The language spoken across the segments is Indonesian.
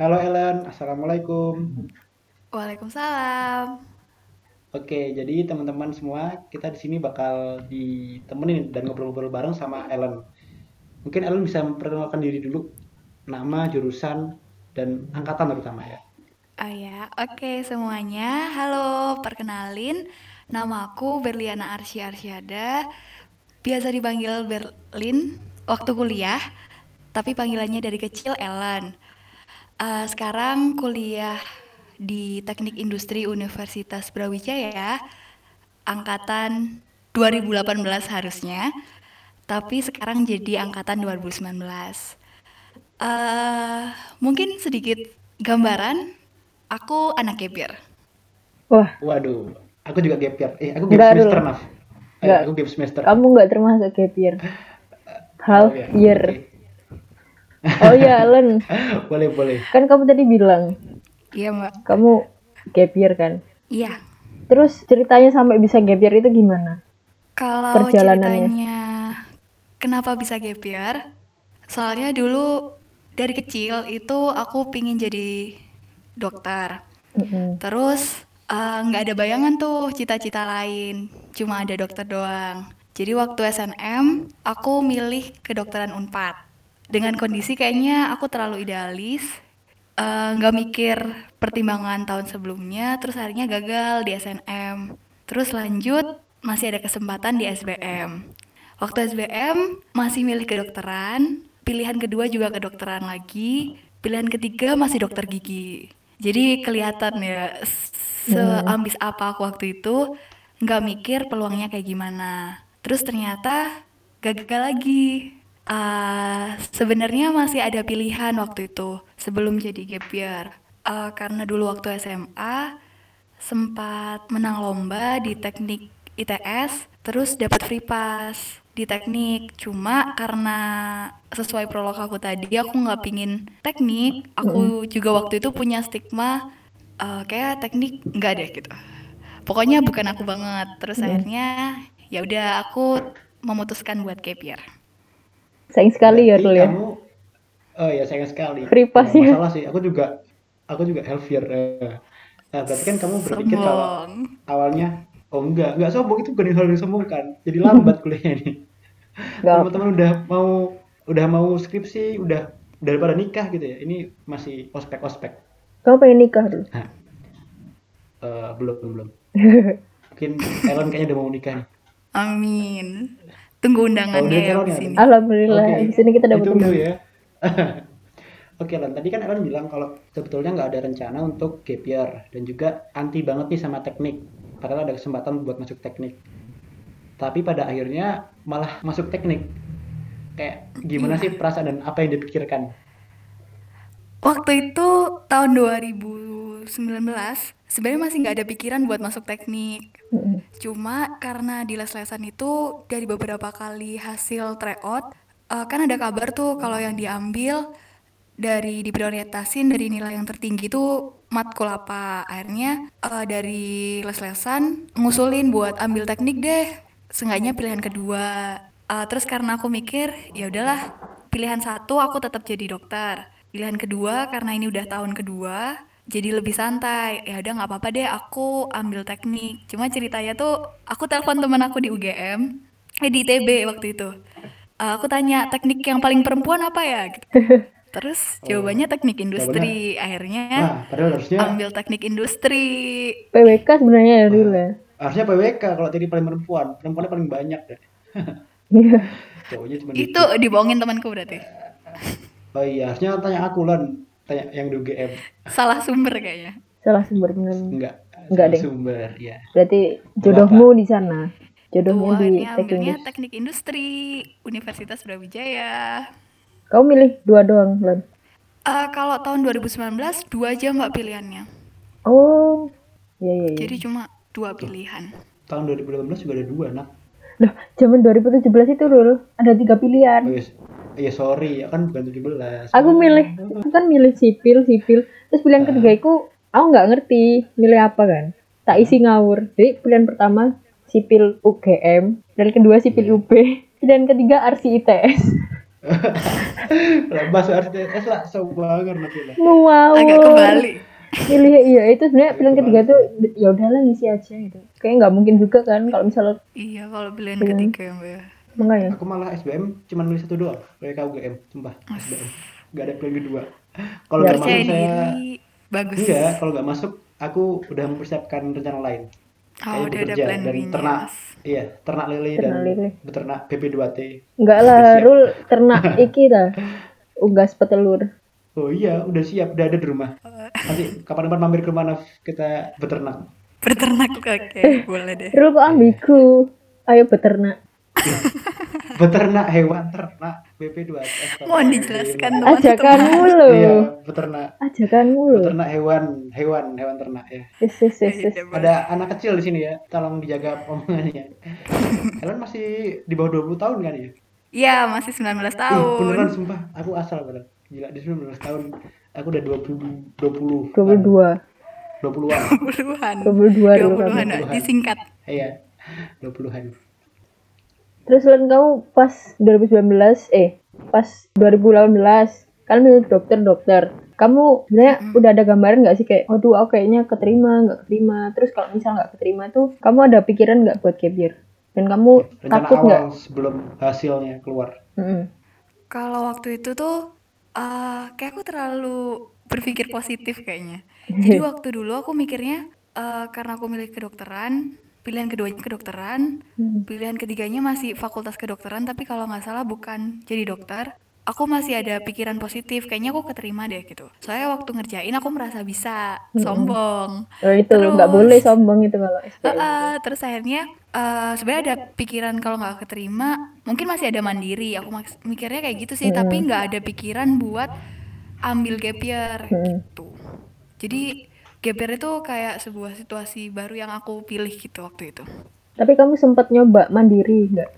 Halo Ellen, Assalamualaikum. Waalaikumsalam. Oke, jadi teman-teman semua, kita di sini bakal ditemenin dan ngobrol-ngobrol bareng sama Ellen. Mungkin Ellen bisa memperkenalkan diri dulu, nama, jurusan, dan angkatan terutama ya. Oh ya, oke semuanya. Halo, perkenalin. Nama aku Berliana Arsy Arsyada. Biasa dipanggil Berlin waktu kuliah, tapi panggilannya dari kecil Ellen. Eh, sekarang kuliah di Teknik Industri Universitas Brawijaya, angkatan 2018 harusnya, tapi sekarang jadi angkatan 2019. Eh, mungkin sedikit gambaran, aku anak gap year. Wah, Waduh, aku juga gap year. Eh, aku gap enggak semester, dulu. maaf. Eh, Enggak. aku gap semester. Kamu nggak termasuk gap year. Oh Half ya, year. Oh iya, Len. Boleh, boleh. Kan kamu tadi bilang Iya mbak. kamu gap year kan. Iya. Terus ceritanya sampai bisa gap year itu gimana? Kalau ceritanya kenapa bisa gap year? Soalnya dulu dari kecil itu aku pingin jadi dokter. Mm-mm. Terus eh, nggak ada bayangan tuh cita-cita lain, cuma ada dokter doang. Jadi waktu SNM aku milih kedokteran Unpad. Dengan kondisi kayaknya aku terlalu idealis, eh, nggak mikir pertimbangan tahun sebelumnya, terus akhirnya gagal di SNM. Terus lanjut masih ada kesempatan di SBM. Waktu SBM masih milih kedokteran, pilihan kedua juga kedokteran lagi, pilihan ketiga masih dokter gigi. Jadi kelihatan ya seambis apa aku waktu itu nggak mikir peluangnya kayak gimana. Terus ternyata gagal lagi. Ah, sebenarnya masih ada pilihan waktu itu sebelum jadi gap year. Ah, karena dulu waktu SMA sempat menang lomba di teknik ITS, terus dapat free pass di teknik. Cuma karena sesuai prolog aku tadi, aku nggak pingin teknik. Aku juga waktu itu punya stigma eh, kayak teknik nggak deh gitu. Pokoknya bukan aku banget. Terus akhirnya ya udah aku memutuskan buat gap year. Sayang sekali ya, Rul ya. kamu, oh ya sayang sekali. Free pass ya. masalah sih, aku juga, aku juga health year. eh. Nah, berarti kan kamu berpikir kalau awalnya, oh enggak, enggak sombong itu bukan hal yang sombong kan. Jadi lambat kuliahnya nih. Nggak. Teman-teman udah mau, udah mau skripsi, udah daripada nikah gitu ya. Ini masih ospek-ospek. Kamu pengen nikah dulu. Nah, eh, belum belum. Mungkin Ellen kayaknya udah mau nikah nih. Amin. Tunggu Oh, undangannya udah ya di sini. Alhamdulillah Oke, di sini kita dapat teman. ya. Oke, Len. Tadi kan Ellen bilang kalau sebetulnya nggak ada rencana untuk gap year dan juga anti banget nih sama teknik. Padahal ada kesempatan buat masuk teknik. Tapi pada akhirnya malah masuk teknik. Kayak gimana Iya. sih perasaan dan apa yang dipikirkan? Waktu itu tahun 2019, sebenarnya masih nggak ada pikiran buat masuk teknik. Cuma karena di les-lesan itu dari beberapa kali hasil tryout, eh, kan ada kabar tuh kalau yang diambil dari diprioritasin dari nilai yang tertinggi itu matkul apa. Akhirnya eh, dari les-lesan ngusulin buat ambil teknik deh. Seenggaknya pilihan kedua. Eh, terus karena aku mikir ya udahlah pilihan satu aku tetap jadi dokter. Pilihan kedua karena ini udah tahun kedua jadi lebih santai. Ya udah nggak apa-apa deh aku ambil teknik. Cuma ceritanya tuh aku telepon teman aku di UGM, eh di ITB waktu itu. Eh, aku tanya teknik yang paling perempuan apa ya? Gitu. Terus jawabannya teknik industri. Akhirnya Wah, padahal harusnya ambil teknik industri. PWK sebenarnya ya, Rul ya. harusnya PWK kalau tadi paling perempuan. Perempuannya paling banyak deh. Iya. Cowoknya cuma Itu dikit. dibohongin temanku berarti. Oh iya, harusnya tanya aku Lan. Tanya yang di UGM. Salah sumber kayaknya. Salah sumber. Enggak. Enggak deh. Sumber, ya. Berarti jodohmu di sana. Jodohnya Tuh, di teknik teknik industri Universitas Brawijaya. Kamu milih dua doang, Len. Eh, kalau tahun 2019 dua aja mbak pilihannya. Oh, iya iya iya. Jadi cuma dua pilihan. Tahun 2018 juga ada dua, nak. Loh, zaman 2017 itu Rul, ada tiga pilihan. Oh iya, iya sorry, ya kan bukan 17. Aku milih, aku kan milih sipil, sipil. Terus pilihan ketiga itu aku nggak ngerti milih apa kan. Tak isi ngawur. Jadi pilihan pertama sipil UGM, dan kedua sipil UB, dan ketiga RC ITS. Lah masuk RCTS lah banget nanti lah. Wow. Agak kebalik. Pilih iya itu sebenarnya pilihan ketiga tuh ya udahlah ngisi aja gitu. Kayaknya nggak mungkin juga kan kalau misalnya Iya, kalau pilihan Iya. ketiga ya, Mbak. ya. Aku malah SBM cuma nulis satu doang, kayak KUGM, sumpah SBM. Gak ada pilihan kedua. Kalau nggak masuk saya. Bagus. enggak, kalau nggak masuk aku udah mempersiapkan rencana lain. Oh, Kayak udah ada plan dan ternak, iya ternak lele dan Ternak lele. beternak BP2T. Enggak lah, Udah siap. Rul ternak iki dah. Unggas petelur. Oh iya, udah siap, udah ada di rumah. Nanti kapan-kapan mampir ke mana kita beternak. Berternak oke, boleh deh. Rul kok ambigu. Ayo beternak. Beternak hewan ternak BP2T. Mohon dijelaskan teman-teman. Ajakanmu lo. Iya, beternak. Ajakanmu lo. Beternak hewan, hewan, hewan ternak ya. Yes, yes, yes, yes. Ada anak kecil di sini ya, tolong dijaga omongannya. Kalian masih di bawah 20 tahun kan ya? Iya, masih 19 Ih, tahun. beneran sumpah, aku asal bener. Gila, di 19 tahun aku udah 20 20 22. 20-an. 20-an. 22 dulu 20-an, kamu. Mbak. disingkat. Iya. 20-an. Terus Len kamu pas 2019 eh pas 2018 kan milih dokter-dokter. Kamu sebenarnya udah ada gambaran nggak sih kayak, waduh aku kayaknya keterima nggak keterima. Terus kalau misal nggak keterima tuh, kamu ada pikiran nggak buat gap year? Dan kamu Rencana takut awal nggak? sebelum hasilnya keluar. Mm-mm. Kalau waktu itu tuh eh kayak aku terlalu berpikir positif kayaknya. Jadi waktu dulu aku mikirnya eh karena aku milih kedokteran, pilihan keduanya kedokteran, Hmm. pilihan ketiganya masih fakultas kedokteran, tapi kalau nggak salah bukan jadi dokter. Aku masih ada pikiran positif, kayaknya aku keterima deh gitu. Soalnya waktu ngerjain aku merasa bisa, sombong. Oh itu nggak boleh sombong itu kalau. Heeh, terus akhirnya eh sebenarnya ada pikiran kalau nggak keterima mungkin masih ada mandiri aku mikirnya kayak gitu sih tapi nggak ada pikiran buat ambil gap year Hmm. gitu jadi year itu kayak sebuah situasi baru yang aku pilih gitu waktu itu. Tapi kamu sempat nyoba mandiri nggak?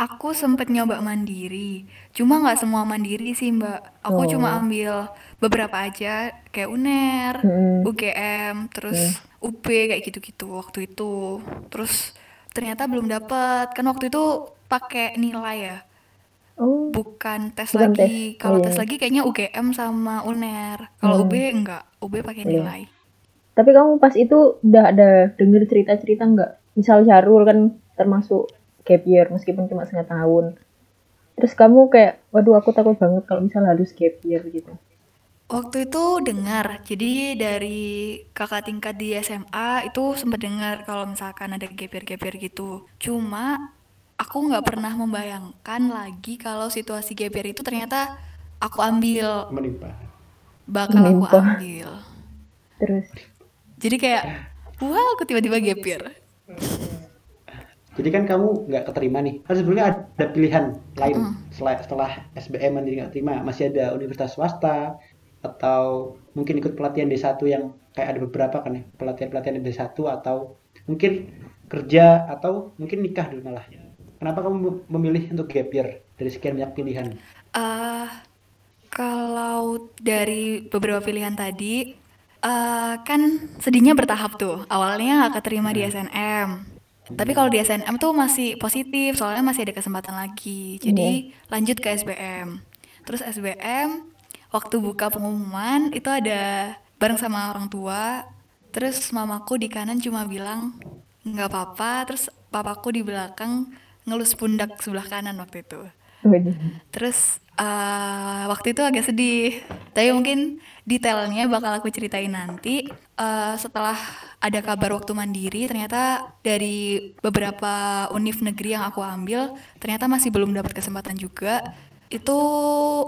aku sempet nyoba mandiri. Cuma nggak semua mandiri sih mbak. Aku cuma ambil beberapa aja kayak uner Hmm. UGM terus UB kayak gitu-gitu waktu itu. Terus ternyata belum dapet. Kan waktu itu pakai nilai ya. Oh, bukan tes Bukan lagi. kalau Oh, tes iya. lagi kayaknya UGM sama uner. Kalau UB enggak UB pakai Iya. nilai tapi kamu pas itu udah ada denger cerita-cerita nggak? Misal Syarul kan termasuk gap year meskipun cuma setengah tahun. Terus kamu kayak, waduh aku takut banget kalau misal harus gap year gitu. Waktu itu dengar, jadi dari kakak tingkat di SMA itu sempat dengar kalau misalkan ada gapir-gapir gitu. Cuma aku nggak pernah membayangkan lagi kalau situasi gapir itu ternyata aku ambil, Menimpa. bakal aku Menimpa. ambil. Terus, Jadi kayak, wah aku tiba-tiba gapir. Jadi kan kamu nggak keterima nih. Kan sebelumnya ada pilihan lain setelah, setelah SBM nanti nggak terima. Masih ada universitas swasta atau mungkin ikut pelatihan D1 yang kayak ada beberapa kan ya. Pelatihan-pelatihan D1 atau mungkin kerja atau mungkin nikah dulu malah. Kenapa kamu memilih untuk gap year dari sekian banyak pilihan? eh kalau dari beberapa pilihan tadi, eh kan sedihnya bertahap tuh. Awalnya nggak keterima di SNM. Tapi kalau di SNM tuh masih positif, soalnya masih ada kesempatan lagi. Jadi lanjut ke SBM. Terus SBM, waktu buka pengumuman itu ada bareng sama orang tua. Terus mamaku di kanan cuma bilang nggak apa-apa. Terus papaku di belakang ngelus pundak sebelah kanan waktu itu. Terus eh, waktu itu agak sedih, tapi mungkin detailnya bakal aku ceritain nanti. Eh, setelah ada kabar waktu mandiri, ternyata dari beberapa univ negeri yang aku ambil, ternyata masih belum dapat kesempatan juga. Itu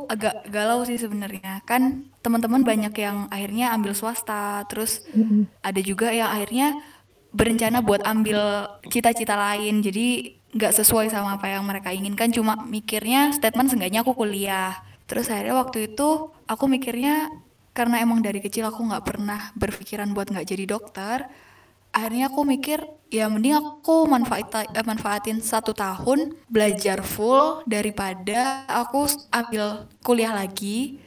agak galau sih sebenarnya. Kan teman-teman banyak yang akhirnya ambil swasta, terus ada juga yang akhirnya berencana buat ambil cita-cita lain jadi nggak sesuai sama apa yang mereka inginkan cuma mikirnya statement seenggaknya aku kuliah. Terus akhirnya waktu itu aku mikirnya karena emang dari kecil aku nggak pernah berpikiran buat nggak jadi dokter akhirnya aku mikir ya mending aku manfaat eh, manfaatin satu tahun belajar full daripada aku ambil kuliah lagi.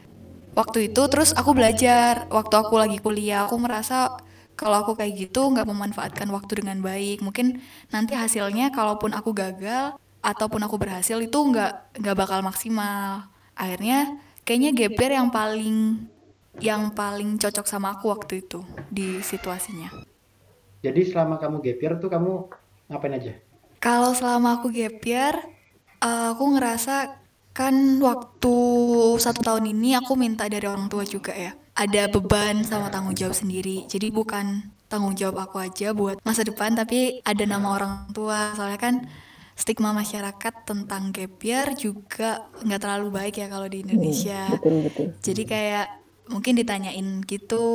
Waktu itu terus aku belajar waktu aku lagi kuliah aku merasa kalau aku kayak gitu nggak memanfaatkan waktu dengan baik mungkin nanti hasilnya kalaupun aku gagal ataupun aku berhasil itu nggak nggak bakal maksimal Akhirnya kayaknya year yang paling yang paling cocok sama aku waktu itu di situasinya. Jadi selama kamu gap year tuh kamu ngapain aja? Kalau selama aku gap year, eh, aku ngerasa kan waktu satu tahun ini aku minta dari orang tua juga ya. Ada beban sama tanggung jawab sendiri. Jadi bukan tanggung jawab aku aja buat masa depan, tapi ada nama orang tua. Soalnya kan stigma masyarakat tentang gap year juga nggak terlalu baik ya kalau di Indonesia. betul betul Jadi kayak mungkin ditanyain gitu,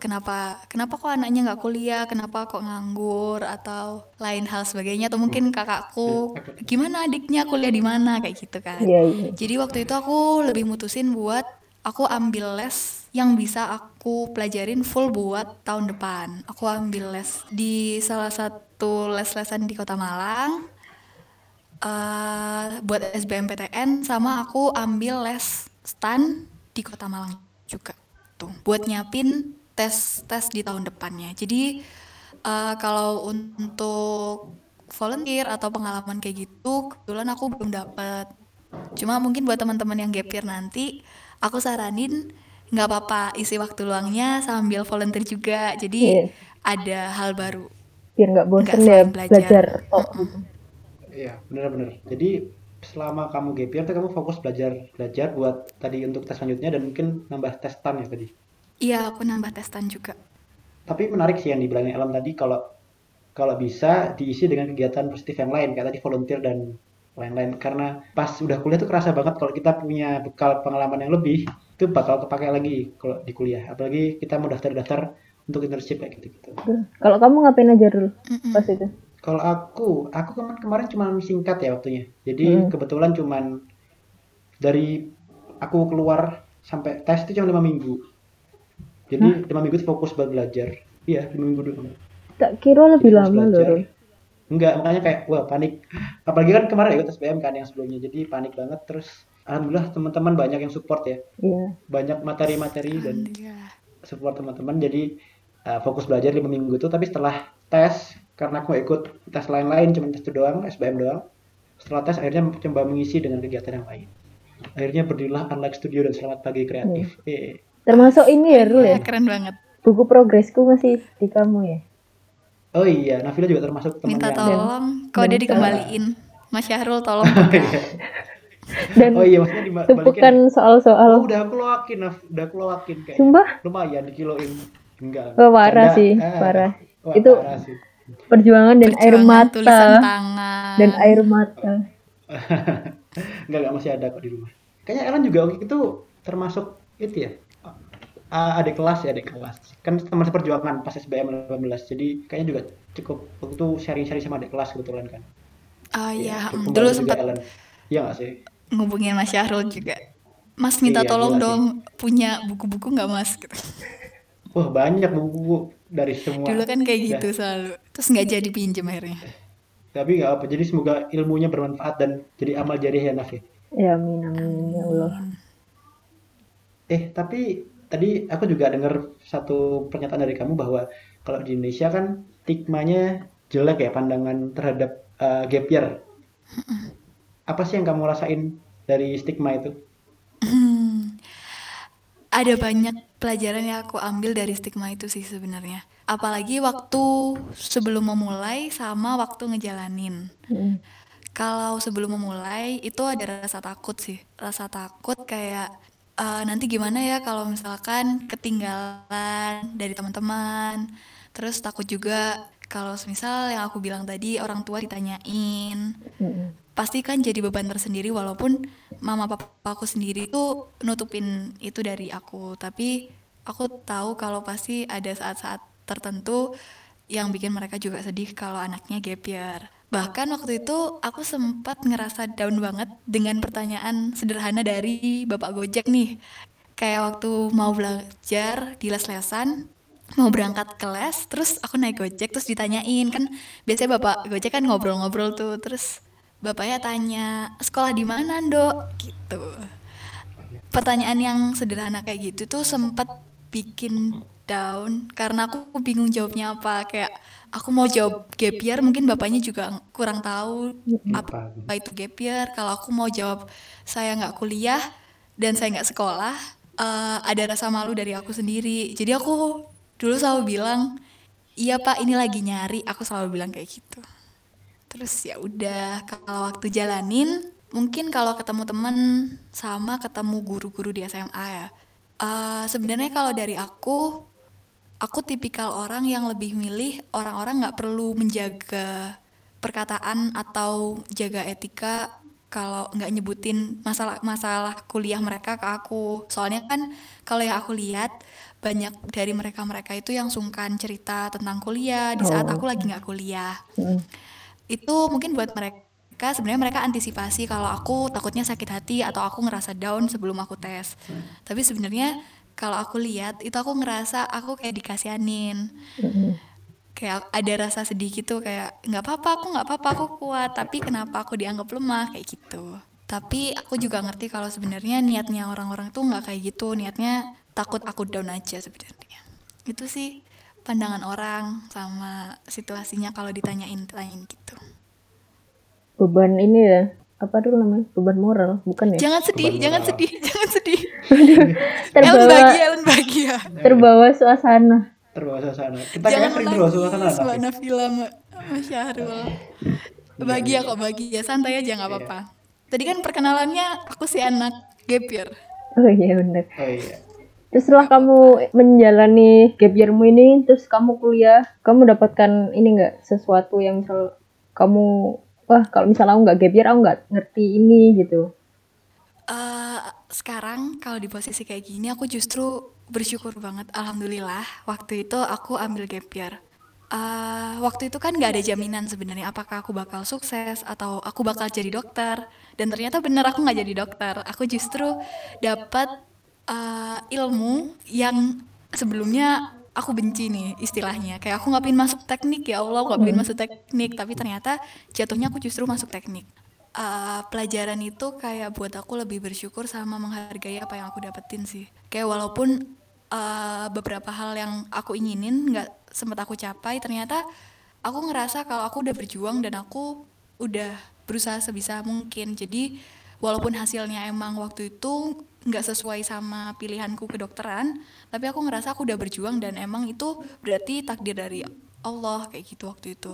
kenapa kenapa kok anaknya nggak kuliah, kenapa kok nganggur atau lain hal sebagainya atau mungkin kakakku gimana adiknya kuliah di mana kayak gitu kan. iya iya Jadi waktu itu aku lebih mutusin buat aku ambil les yang bisa aku pelajarin full buat tahun depan. Aku ambil les di salah satu les-lesan di Kota Malang eh buat SBMPTN sama aku ambil les stan di Kota Malang juga tuh buat nyiapin tes tes di tahun depannya. Jadi eh, kalau untuk volunteer atau pengalaman kayak gitu kebetulan aku belum dapet. Cuma mungkin buat teman-teman yang gap year nanti aku saranin nggak apa-apa isi waktu luangnya sambil volunteer juga. Jadi Iya. ada hal baru. biar nggak bosen Nggak ya belajar. belajar oh gitu. Iya, bener-bener. Jadi selama kamu gap year tuh kamu fokus belajar belajar buat tadi untuk tes selanjutnya dan mungkin nambah tes STAN ya tadi. Iya, aku nambah testan juga. Tapi menarik sih yang dibilangin Alam tadi kalau kalau bisa diisi dengan kegiatan positif yang lain kayak tadi volunteer dan lain-lain karena pas udah kuliah tuh kerasa banget kalau kita punya bekal pengalaman yang lebih itu bakal kepake lagi kalau di kuliah apalagi kita mau daftar-daftar untuk internship kayak gitu-gitu. kalau kamu ngapain aja dulu pas itu Kalau aku, aku kemarin kemarin cuma singkat ya waktunya. Jadi Hmm. kebetulan cuman dari aku keluar sampai tes itu cuma lima minggu. Jadi lima minggu itu fokus buat belajar. Iya, lima minggu dulu. tak kira lebih Jadi lama loh. Enggak, makanya kayak wah panik. Apalagi kan kemarin ikut SBM kan yang sebelumnya. Jadi panik banget terus alhamdulillah teman-teman banyak yang support ya. iya. Banyak materi-materi dan support teman-teman. Jadi uh, fokus belajar lima minggu itu tapi setelah tes karena aku ikut tes lain-lain cuma tes itu doang SBM doang setelah tes akhirnya coba mengisi dengan kegiatan yang lain. Akhirnya berdirilah Unlike Studio dan Selamat Pagi Kreatif. Eh termasuk ini ya Rul ya? Ya, keren banget. buku progresku masih di kamu ya? Oh iya Nafila juga termasuk teman Minta yang tolong, kalau dia Dan- dikembaliin. Mas Syahrul tolong. dan oh iya maksudnya dibalikin tumpukan oh soal-soal udah aku loakin Naf udah aku loakin kayak sumpah lumayan dikiloin enggak Oh, parah Canda. sih, Ah, parah. wah, Itu- parah sih. perjuangan dan air Perjuangan tulisan mata tangan. dan air mata Enggak, enggak masih ada kok di rumah. Kayaknya Ellen juga waktu itu termasuk itu ya. a- adik kelas ya, adik kelas. Kan teman seperjuangan pas SBM 18. Jadi kayaknya juga cukup waktu itu sharing-sharing sama adik kelas kebetulan kan. Oh iya, mm, dulu sempat Ellen. Iya nggak sih? Ngubungin Mas Syahrul juga. Mas minta Iya, tolong sih. dong punya buku-buku nggak Mas? Gitu. Wah banyak buku dari semua. Dulu kan kayak Ya, gitu selalu. Terus nggak jadi pinjem akhirnya. Tapi nggak apa. Jadi semoga ilmunya bermanfaat dan jadi amal jariah ya Naf ya. ya amin amin ya Allah Eh, tapi tadi aku juga dengar satu pernyataan dari kamu bahwa kalau di Indonesia kan stigmanya jelek ya pandangan terhadap uh, gap year. Apa sih yang kamu rasain dari stigma itu? Hmm, ada banyak pelajaran yang aku ambil dari stigma itu sih sebenarnya. Apalagi waktu sebelum memulai sama waktu ngejalanin. Mm. Kalau sebelum memulai itu ada rasa takut sih. Rasa takut kayak "Eh, nanti gimana ya kalau misalkan ketinggalan dari teman-teman. Terus takut juga kalau misal yang aku bilang tadi orang tua ditanyain Mm-mm. pasti kan jadi beban tersendiri walaupun mama papaku sendiri tuh nutupin itu dari aku. Tapi aku tahu kalau pasti ada saat-saat tertentu yang bikin mereka juga sedih kalau anaknya gap year. Bahkan waktu itu aku sempat ngerasa down banget dengan pertanyaan sederhana dari bapak gojek nih. Kayak waktu mau belajar di les-lesan mau berangkat ke les terus aku naik gojek terus ditanyain. Kan biasanya bapak gojek kan ngobrol-ngobrol tuh. Terus bapaknya tanya sekolah di mana dok gitu. Pertanyaan yang sederhana kayak gitu tuh sempat bikin down. Karena aku bingung jawabnya apa. Kayak aku mau jawab gap year mungkin bapaknya juga kurang tahu apa Apa? itu gap year. Kalau aku mau jawab saya nggak kuliah dan saya nggak sekolah, eh, ada rasa malu dari aku sendiri. Jadi aku dulu selalu bilang, iya pak ini lagi nyari. Aku selalu bilang kayak gitu. Terus ya udah kalau waktu jalanin, mungkin kalau ketemu temen sama ketemu guru-guru di SMA ya. Eh, sebenarnya kalau dari aku, aku tipikal orang yang lebih milih orang-orang nggak perlu menjaga perkataan atau jaga etika kalau nggak nyebutin masalah masalah kuliah mereka ke aku. Soalnya kan kalau yang aku lihat banyak dari mereka-mereka itu yang sungkan cerita tentang kuliah di saat Oh. aku lagi nggak kuliah. Itu mungkin buat mereka sebenarnya mereka antisipasi kalau aku takutnya sakit hati atau aku ngerasa down sebelum aku tes. Tapi sebenarnya kalau aku lihat itu aku ngerasa aku kayak dikasihanin Mm-mm. kayak ada rasa sedih gitu kayak nggak apa-apa aku nggak apa-apa aku kuat tapi kenapa aku dianggap lemah kayak gitu tapi aku juga ngerti kalau sebenarnya niatnya orang-orang tuh nggak kayak gitu niatnya takut aku down aja sebenarnya. Itu sih pandangan orang sama situasinya kalau ditanyain tanyain gitu. Beban ini ya, apa dulu namanya? Beban moral, bukan ya? jangan sedih Beban jangan moral. sedih jangan sedih. Ellen Terbawa bahagia Ellen bahagia. terbawa suasana. terbawa suasana. Kita jangan sering terbawa suasana menangis tapi Mas Syahrul. Bahagia kok bahagia. Santai aja nggak apa-apa. Tadi kan perkenalannya aku si anak gap year. Oh iya benar. oh iya Terus setelah kamu menjalani gap year-mu ini, terus kamu kuliah, kamu dapatkan ini nggak? Sesuatu yang misal kamu, wah kalau misalnya aku nggak gap year, aku nggak ngerti ini gitu. Eh, sekarang kalau di posisi kayak gini aku justru bersyukur banget alhamdulillah waktu itu aku ambil gap year. Eh, waktu itu kan nggak ada jaminan sebenarnya apakah aku bakal sukses atau aku bakal jadi dokter. Dan ternyata bener aku nggak jadi dokter. Aku justru dapat eh, ilmu yang sebelumnya aku benci nih istilahnya. Kayak aku nggak pengen masuk teknik ya Allah nggak pengen masuk teknik. Tapi ternyata jatuhnya aku justru masuk teknik. Eh, pelajaran itu kayak buat aku lebih bersyukur sama menghargai apa yang aku dapetin sih. Kayak walaupun eh, beberapa hal yang aku inginin nggak sempat aku capai ternyata aku ngerasa kalau aku udah berjuang dan aku udah berusaha sebisa mungkin. Jadi walaupun hasilnya emang waktu itu nggak sesuai sama pilihanku kedokteran tapi aku ngerasa aku udah berjuang dan emang itu berarti takdir dari Allah kayak gitu waktu itu.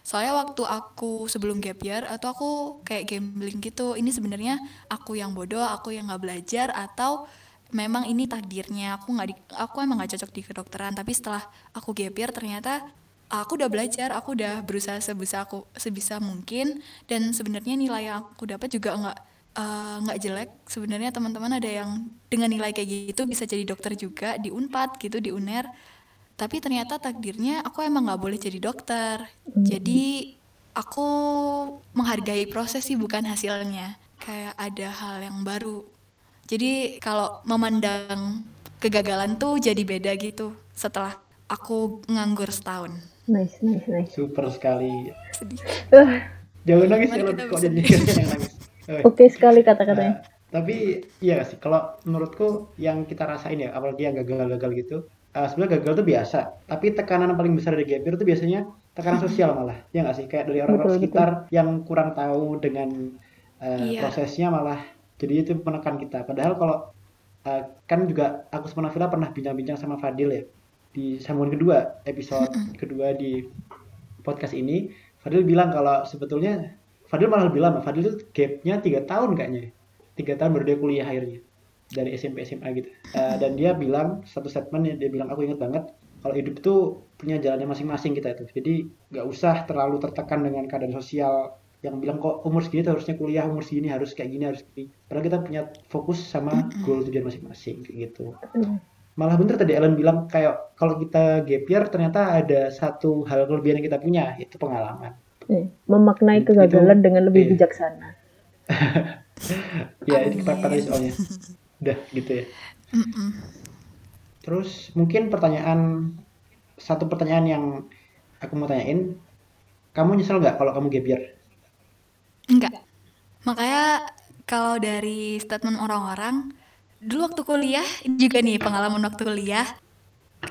Soalnya waktu aku sebelum gap year atau aku kayak gambling gitu ini sebenarnya aku yang bodoh aku yang nggak belajar atau memang ini takdirnya. Aku nggak di- aku emang nggak cocok di kedokteran tapi setelah aku gap year ternyata aku udah belajar aku udah berusaha sebisa aku sebisa mungkin dan sebenarnya nilai yang aku dapat juga nggak eh, nggak jelek. Sebenarnya teman-teman ada yang dengan nilai kayak gitu bisa jadi dokter juga di Unpad gitu di Uner. Tapi ternyata takdirnya aku emang nggak boleh jadi dokter. Jadi aku menghargai proses sih bukan hasilnya. Kayak ada hal yang baru. Jadi kalau memandang kegagalan tuh jadi beda gitu setelah aku nganggur setahun. Nice, nice, nice. super sekali. Sedih. Uh, jangan nangis ya kok jadi yang nangis Oke sekali kata-katanya. Nah, tapi iya sih? Kalau menurutku yang kita rasain ya apalagi yang gagal-gagal gitu eh, sebenarnya gagal itu biasa tapi tekanan paling besar dari gap year itu biasanya tekanan sosial malah ya nggak sih? Kayak dari orang-orang Betul, sekitar yang kurang tahu dengan eh, Iya. prosesnya malah jadi itu menekan kita. Padahal kalau eh, kan juga aku sama Nafila pernah bincang-bincang sama Fadil ya di sambungan kedua episode kedua di podcast ini Fadil bilang kalau sebetulnya Fadil malah lebih lama. Fadil itu gapnya tiga tahun kayaknya. Tiga tahun baru dia kuliah akhirnya. Dari SMP SMA gitu. Eh, dan dia bilang satu statement dia bilang aku ingat banget kalau hidup itu punya jalannya masing-masing kita itu. Jadi nggak usah terlalu tertekan dengan keadaan sosial yang bilang kok umur segini tuh harusnya kuliah umur segini harus kayak gini harus gini. Padahal kita punya fokus sama goal tujuan masing-masing gitu. Malah bener tadi Ellen bilang kayak kalau kita gap year ternyata ada satu hal kelebihan yang kita punya yaitu pengalaman Eh, Memaknai Itu- kegagalan dengan lebih iya. bijaksana. ya itu kata soalnya udah gitu ya Mm-mm. terus mungkin pertanyaan satu pertanyaan yang aku mau tanyain kamu nyesel nggak kalau kamu gap year Enggak. Makanya kalau dari statement orang-orang, dulu waktu kuliah, juga nih pengalaman waktu kuliah,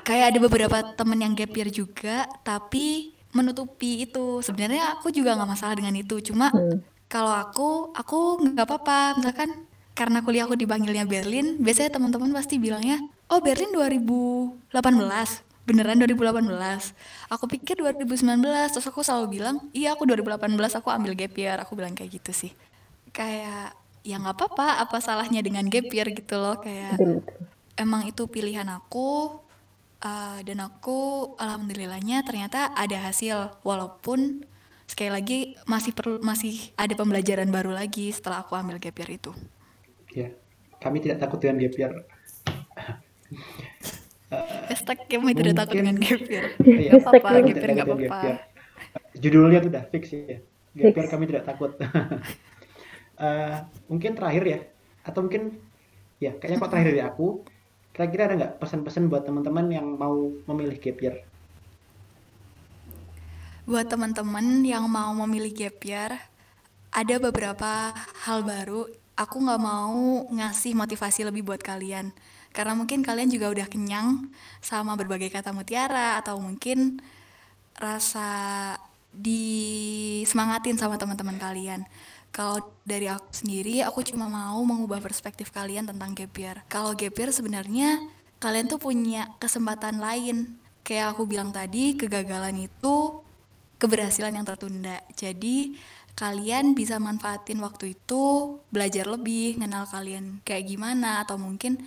kayak ada beberapa temen yang gap year juga, tapi menutupi itu. Sebenarnya aku juga nggak masalah dengan itu, cuma Hmm. kalau aku, aku nggak apa-apa. Misalkan karena kuliah aku dipanggilnya Berlin, biasanya teman-teman pasti bilangnya, "Oh, Berlin 2018." Beneran 2018. Aku pikir 2019, terus aku selalu bilang, "Iya, aku 2018 aku ambil gap year." Aku bilang kayak gitu sih. Kayak ya nggak apa-apa, apa salahnya dengan gap year gitu loh, kayak emang itu pilihan aku uh, dan aku alhamdulillahnya ternyata ada hasil walaupun sekali lagi masih perlu masih ada pembelajaran baru lagi setelah aku ambil gap year itu. Ya, kami tidak takut dengan gap year. Hashtag kami tidak takut Mungkin- dengan gap year. Iya, apa-apa, Hashtag gap year tidak gak takut dengan apa-apa. gap year. Judulnya tuh udah fix ya. Gap year kami tidak takut. Eh, mungkin terakhir ya, atau mungkin ya kayaknya kok terakhir dari aku. Kira-kira ada nggak pesan-pesan buat teman-teman yang mau memilih gap year? Buat teman-teman yang mau memilih gap year, ada beberapa hal baru. Aku nggak mau ngasih motivasi lebih buat kalian. Karena mungkin kalian juga udah kenyang sama berbagai kata mutiara atau mungkin rasa disemangatin sama teman-teman kalian. Kalau dari aku sendiri, aku cuma mau mengubah perspektif kalian tentang gap year. Kalau gap year sebenarnya kalian tuh punya kesempatan lain. Kayak aku bilang tadi, kegagalan itu keberhasilan yang tertunda. Jadi kalian bisa manfaatin waktu itu belajar lebih, kenal kalian kayak gimana atau mungkin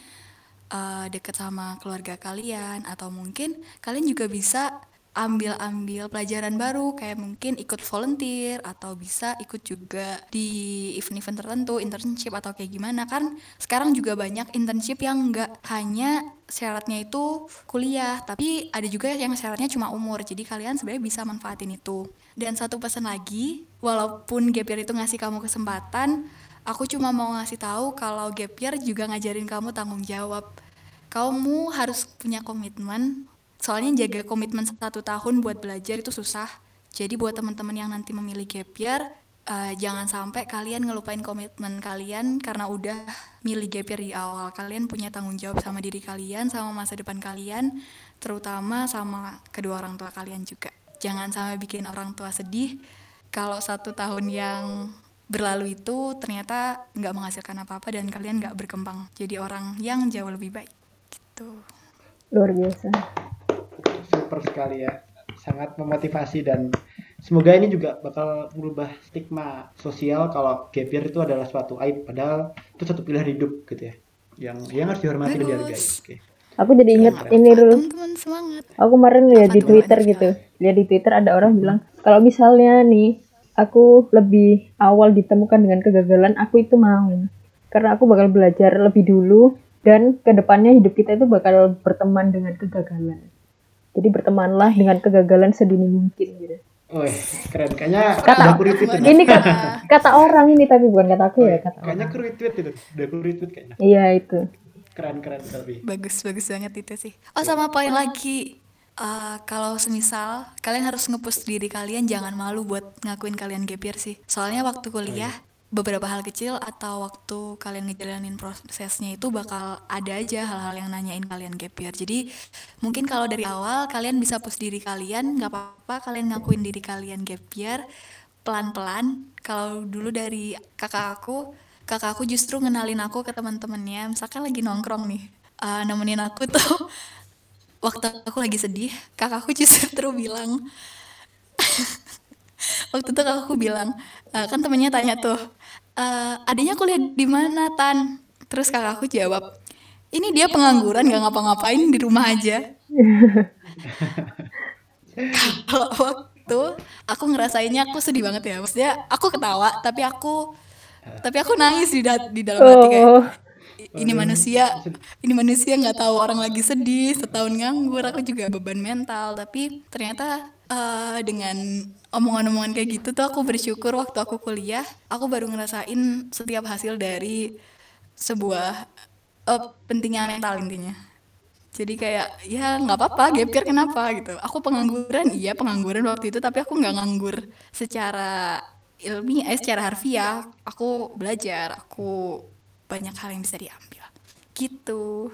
eh, deket sama keluarga kalian atau mungkin kalian juga bisa ambil-ambil pelajaran baru kayak mungkin ikut volunteer atau bisa ikut juga di event-event tertentu internship atau kayak gimana. Kan sekarang juga banyak internship yang nggak hanya syaratnya itu kuliah tapi ada juga yang syaratnya cuma umur. Jadi kalian sebenarnya bisa manfaatin itu. Dan satu pesan lagi walaupun gap year itu ngasih kamu kesempatan aku cuma mau ngasih tahu kalau gap year juga ngajarin kamu tanggung jawab. Kamu harus punya komitmen soalnya jaga komitmen satu tahun buat belajar itu susah. Jadi buat teman-teman yang nanti memilih gap year eh, jangan sampai kalian ngelupain komitmen kalian karena udah milih gap year di awal. Kalian punya tanggung jawab sama diri kalian sama masa depan kalian terutama sama kedua orang tua kalian juga. Jangan sampai bikin orang tua sedih. Kalau satu tahun yang berlalu itu ternyata nggak menghasilkan apa-apa dan kalian nggak berkembang. Jadi orang yang jauh lebih baik. Gitu. Luar biasa Super sekali ya. Sangat memotivasi dan semoga ini juga bakal merubah stigma sosial kalau gap year itu adalah suatu aib padahal itu satu pilihan hidup gitu ya. Yang yang harus dihormati dan dihargai. Oke. aku jadi inget Keren. ini dulu teman-teman semangat aku kemarin lihat Apa di Twitter Anissa? gitu lihat di Twitter ada orang bilang kalau misalnya nih aku lebih awal ditemukan dengan kegagalan aku itu mau karena aku bakal belajar lebih dulu dan ke depannya hidup kita itu bakal berteman dengan kegagalan jadi bertemanlah dengan kegagalan sedini mungkin gitu Wih, keren. Kayaknya Kata- aku retweet ini. ini kata, kata orang ini tapi bukan kata aku ya kata Kayaknya orang aku retweet itu. Udah aku retweet kayaknya. iya itu Keren keren tapi. bagus bagus banget itu sih oh sama poin lagi Eh, kalau semisal kalian harus ngepush diri kalian jangan malu buat ngakuin kalian gap year sih soalnya waktu kuliah beberapa hal kecil atau waktu kalian ngejalanin prosesnya itu bakal ada aja hal-hal yang nanyain kalian gap jadi mungkin kalau dari awal kalian bisa push diri kalian nggak apa-apa kalian ngakuin diri kalian gap pelan-pelan. Kalau dulu dari kakak aku kakak aku justru ngenalin aku ke teman-temannya. Misalkan lagi nongkrong nih eh, nemenin aku tuh waktu aku lagi sedih kakakku justru bilang waktu itu kakakku bilang eh, kan temennya tanya tuh "Eh, adanya kuliah di mana tan? Terus kakakku jawab ini dia pengangguran gak ngapa-ngapain di rumah aja. Kalau waktu aku ngerasainnya aku sedih banget ya. Maksudnya aku ketawa tapi aku tapi aku nangis di, da- di dalam hati kayak oh ini manusia ini manusia nggak tahu orang lagi sedih setahun nganggur aku juga beban mental. Tapi ternyata eh, dengan omongan-omongan kayak gitu tuh aku bersyukur waktu aku kuliah aku baru ngerasain setiap hasil dari sebuah eh, pentingnya mental intinya. Jadi kayak ya nggak apa-apa gap year kenapa gitu. Aku pengangguran iya pengangguran waktu itu tapi aku nggak nganggur secara ilmiah eh, secara harfiah. Aku belajar aku banyak hal yang bisa diambil gitu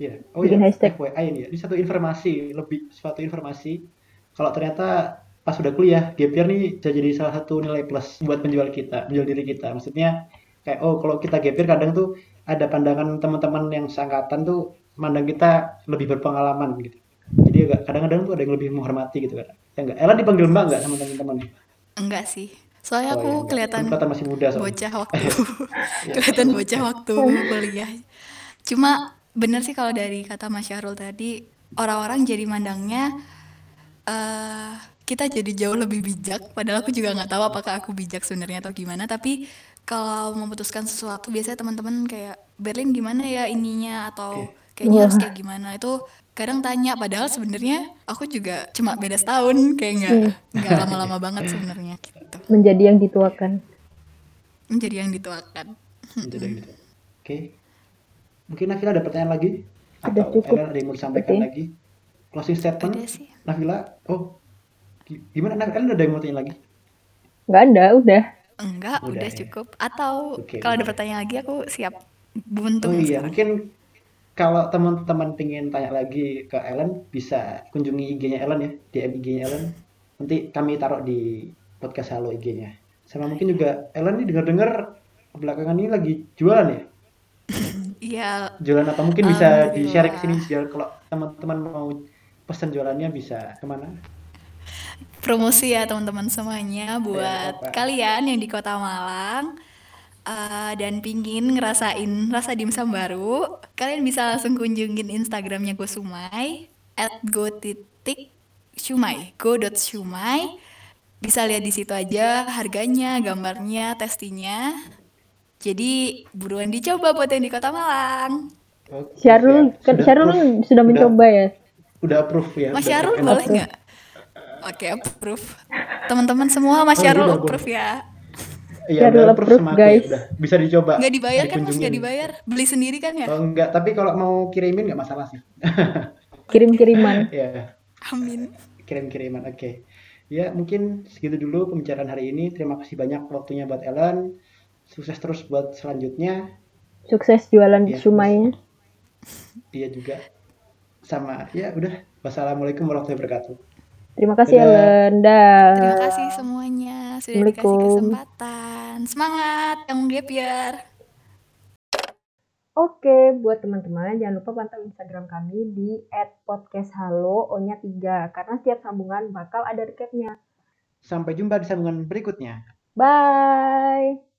Iya. Oh Bikin iya, hashtag. FYI ini ya. Ini satu informasi, lebih suatu informasi. Kalau ternyata pas udah kuliah, gap year nih bisa jadi salah satu nilai plus buat penjual kita, penjual diri kita. Maksudnya kayak oh kalau kita gap year kadang tuh ada pandangan teman-teman yang seangkatan tuh mandang kita lebih berpengalaman gitu jadi agak kadang-kadang tuh ada yang lebih menghormati gitu kan ya enggak Ella dipanggil mbak enggak sama teman-teman Enggak sih. Soalnya oh aku ya kelihatan kelihatan masih muda soalnya. bocah waktu. Kelihatan bocah waktu kuliah. Cuma bener sih kalau dari kata Mas Syahrul tadi orang-orang jadi mandangnya eh kita jadi jauh lebih bijak. Padahal aku juga nggak tahu apakah aku bijak sebenarnya atau gimana. Tapi kalau memutuskan sesuatu biasanya teman-teman kayak Berlin gimana ya ininya? Atau kayaknya harus kayak gimana? Itu kadang tanya padahal sebenarnya aku juga cuma beda setahun kayak nggak nggak lama-lama banget sebenarnya gitu. Menjadi yang dituakan. Menjadi yang dituakan. Jadi gitu oke. Mungkin Nafila ada pertanyaan lagi? Sudah atau cukup. Ada yang mau disampaikan Oke. lagi? Closing statement? Ada sih. Nafila? Oh. Gi- gimana? Nafila ada yang mau tanya lagi? Nggak ada udah. Enggak Udah udah, ya. cukup. Atau Oke, kalau ada pertanyaan lagi aku siap. Oh buntung iya, sekarang. mungkin kalau teman-teman pengen tanya lagi ke Ellen, bisa kunjungi IG-nya Ellen ya, DM IG-nya Ellen. Nanti kami taruh di podcast Halo IG-nya. Sama mungkin juga Ellen ini dengar-dengar belakangan ini lagi jualan ya? Iya Jualan apa? Mungkin bisa Alhamdulillah. di-share ke sini biar kalau teman-teman mau pesan jualannya bisa ke mana? promosi ya teman-teman semuanya buat apa? kalian yang di Kota Malang eh, dan pingin ngerasain rasa dimsum baru, kalian bisa langsung kunjungin Instagramnya Go Sumai at go titik shumai go dot shumai bisa lihat di situ aja harganya, gambarnya, testinya. Jadi buruan dicoba buat yang di Kota Malang. Syarul siap. kan Sudah Syarul approve? sudah mencoba ya Udah approve ya? Mas Syarul boleh nggak? Oke, approve. Teman-teman semua Mas Oh, Syarul udah, approve ya. Iya, udah approve approve, sama ya, guys. udah. Bisa dicoba. Nggak dibayar kan Mas? Nggak dibayar? Beli sendiri kan ya? Oh enggak, tapi kalau mau kirimin nggak masalah sih. kirim-kiriman Ya, Amin. kirim-kiriman. Oke. Ya, mungkin segitu dulu pembicaraan hari ini. Terima kasih banyak waktunya buat Ellen. Sukses terus buat selanjutnya. sukses jualan Iya. shumainya Dia juga sama. Ya, udah. Wassalamualaikum warahmatullahi wabarakatuh. Terima kasih Dadah. Ellen dah Terima kasih semuanya sudah dikasih kesempatan. Semangat yang gap year. Oke, buat teman-teman jangan lupa pantau Instagram kami di @podcasthalo O-nya 3 karena setiap sambungan bakal ada recapnya. Sampai jumpa di sambungan berikutnya. Bye.